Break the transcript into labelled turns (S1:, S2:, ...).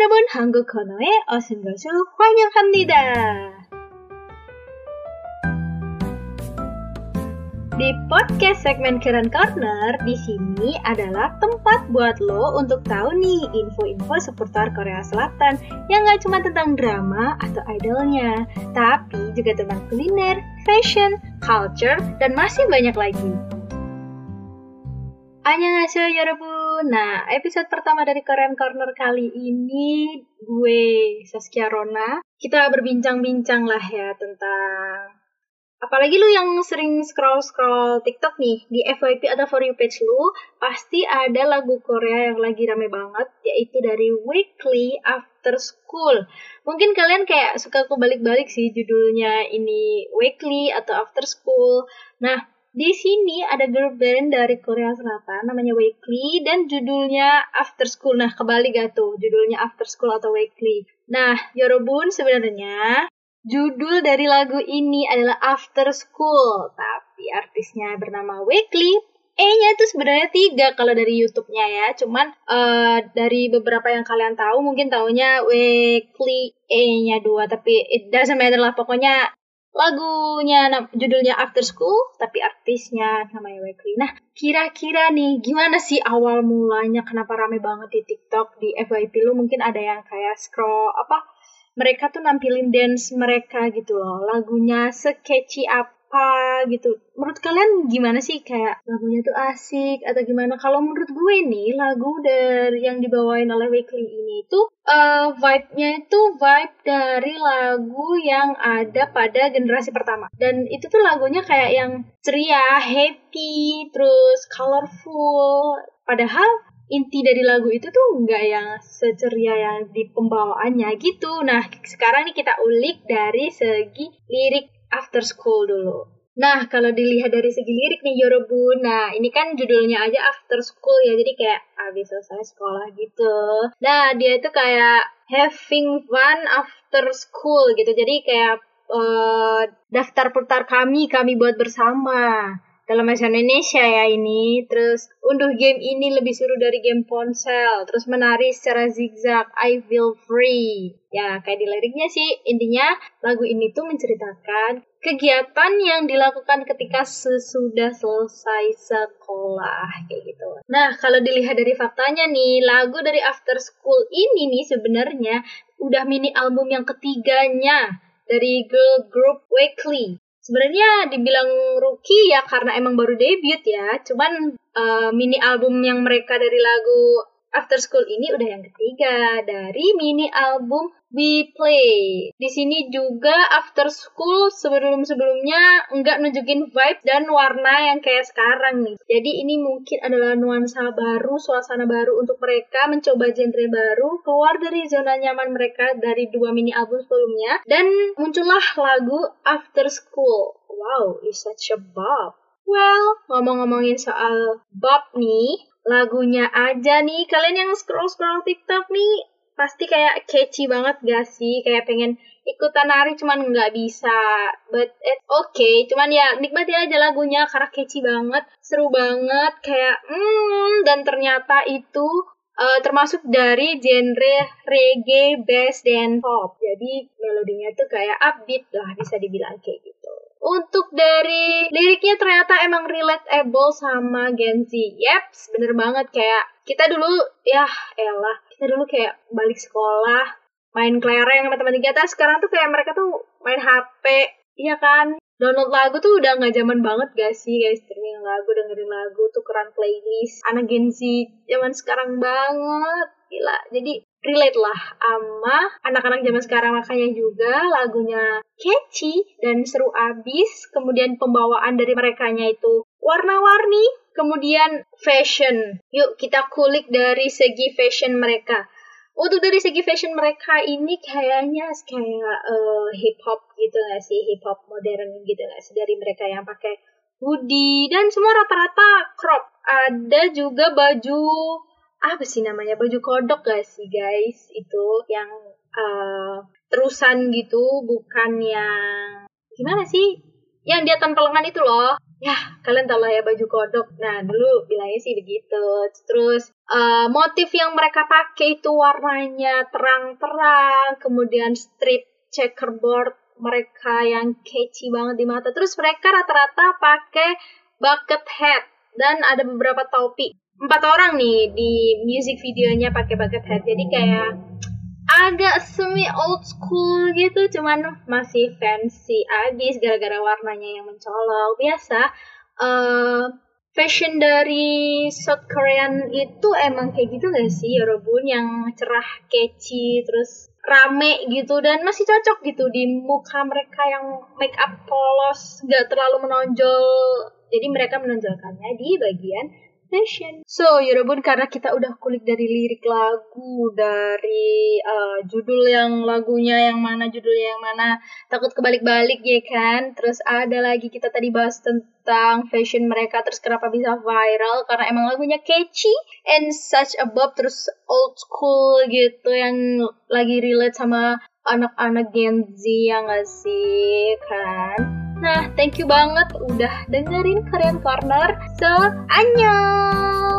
S1: 여러분, 한국 코너에 오신 것을 환영합니다. Di podcast segmen Keren Corner, di sini adalah tempat buat lo untuk tahu nih info-info seputar Korea Selatan yang gak cuma tentang drama atau idolnya, tapi juga tentang kuliner, fashion, culture, dan masih banyak lagi. Annyeonghaseyo 여러분. Nah, episode pertama dari Korean Corner kali ini gue Saskia Rona. Kita berbincang-bincang lah ya tentang apalagi lu yang sering scroll-scroll TikTok nih di FYP atau For You page lu, pasti ada lagu Korea yang lagi rame banget, yaitu dari Weekly After School. Mungkin kalian kayak suka kebalik-balik sih judulnya ini Weekly atau After School. Nah, di sini ada girl band dari Korea Selatan namanya Weekly dan judulnya After School. Nah, kebalik gak tuh judulnya After School atau Weekly. Nah, Yorobun sebenarnya Judul dari lagu ini adalah After School, tapi artisnya bernama Weekly. E-nya itu sebenarnya tiga kalau dari YouTube-nya ya. Cuman uh, dari beberapa yang kalian tahu mungkin taunya Weekly E-nya dua, tapi it doesn't matter lah. Pokoknya lagunya judulnya After School, tapi artisnya namanya Weekly. Nah, kira-kira nih gimana sih awal mulanya? Kenapa rame banget di TikTok di FYP lu? Mungkin ada yang kayak scroll apa mereka tuh nampilin dance mereka gitu loh. Lagunya sketchy apa gitu. Menurut kalian gimana sih? Kayak lagunya tuh asik atau gimana? Kalau menurut gue nih lagu dari yang dibawain oleh Weekly ini tuh uh, vibe-nya itu vibe dari lagu yang ada pada generasi pertama dan itu tuh lagunya kayak yang ceria happy terus colorful padahal inti dari lagu itu tuh nggak yang seceria yang di pembawaannya gitu. Nah, sekarang nih kita ulik dari segi lirik After School dulu. Nah, kalau dilihat dari segi lirik nih Yorobu, nah ini kan judulnya aja After School ya, jadi kayak habis selesai sekolah gitu. Nah, dia itu kayak having fun after school gitu, jadi kayak uh, daftar putar kami, kami buat bersama dalam bahasa Indonesia ya ini. Terus unduh game ini lebih seru dari game ponsel. Terus menari secara zigzag. I feel free. Ya kayak di liriknya sih intinya lagu ini tuh menceritakan kegiatan yang dilakukan ketika sesudah selesai sekolah kayak gitu. Nah, kalau dilihat dari faktanya nih, lagu dari After School ini nih sebenarnya udah mini album yang ketiganya dari girl group Weekly sebenarnya dibilang rookie ya karena emang baru debut ya. Cuman uh, mini album yang mereka dari lagu After School ini udah yang ketiga dari mini album We Play. Di sini juga After School sebelum-sebelumnya nggak nunjukin vibe dan warna yang kayak sekarang nih. Jadi ini mungkin adalah nuansa baru, suasana baru untuk mereka mencoba genre baru, keluar dari zona nyaman mereka dari dua mini album sebelumnya dan muncullah lagu After School. Wow, is such a bop. Well, ngomong-ngomongin soal bop nih, lagunya aja nih. Kalian yang scroll scroll TikTok nih pasti kayak catchy banget gak sih? Kayak pengen ikutan nari cuman nggak bisa. But it's okay. Cuman ya nikmatin aja lagunya karena catchy banget seru banget. Kayak hmm dan ternyata itu uh, termasuk dari genre reggae bass dan pop. Jadi melodinya tuh kayak upbeat lah bisa dibilang kayak gitu untuk dari liriknya ternyata emang relatable sama Gen Z. Yeps, bener banget. Kayak kita dulu ya elah kita dulu kayak balik sekolah main kelereng sama teman kita sekarang tuh kayak mereka tuh main HP iya kan? Download lagu tuh udah nggak zaman banget gak sih guys. Streaming lagu dengerin lagu tuh keren playlist. Anak Gen Z zaman sekarang banget gila. Jadi relate lah sama anak-anak zaman sekarang. Makanya juga lagunya catchy dan seru abis. Kemudian pembawaan dari mereka itu warna-warni. Kemudian fashion. Yuk kita kulik dari segi fashion mereka. Untuk dari segi fashion mereka ini kayaknya kayak uh, hip hop gitu gak sih? Hip hop modern gitu gak sih? Dari mereka yang pakai hoodie. Dan semua rata-rata crop. Ada juga baju apa sih namanya? Baju kodok gak sih guys? Itu yang uh, terusan gitu bukan yang gimana sih? Yang dia tanpa lengan itu loh. Ya kalian tahu lah ya baju kodok. Nah dulu bilangnya sih begitu. Terus uh, motif yang mereka pakai itu warnanya terang-terang kemudian strip checkerboard mereka yang catchy banget di mata. Terus mereka rata-rata pakai bucket hat dan ada beberapa topi empat orang nih di music videonya pakai bucket hat. Jadi kayak agak semi old school gitu cuman masih fancy abis gara-gara warnanya yang mencolok. Biasa uh, fashion dari South Korean itu emang kayak gitu gak sih? Yorobun yang cerah catchy terus rame gitu dan masih cocok gitu di muka mereka yang make up polos gak terlalu menonjol. Jadi mereka menonjolkannya di bagian fashion. So, Yorobun karena kita udah kulik dari lirik lagu, dari uh, judul yang lagunya yang mana, judulnya yang mana, takut kebalik-balik ya kan. Terus ada lagi kita tadi bahas tentang fashion mereka, terus kenapa bisa viral, karena emang lagunya catchy and such a bob, terus old school gitu yang lagi relate sama anak-anak Gen Z yang gak sih kan. Nah, thank you banget udah dengerin Korean Corner. So, annyeong!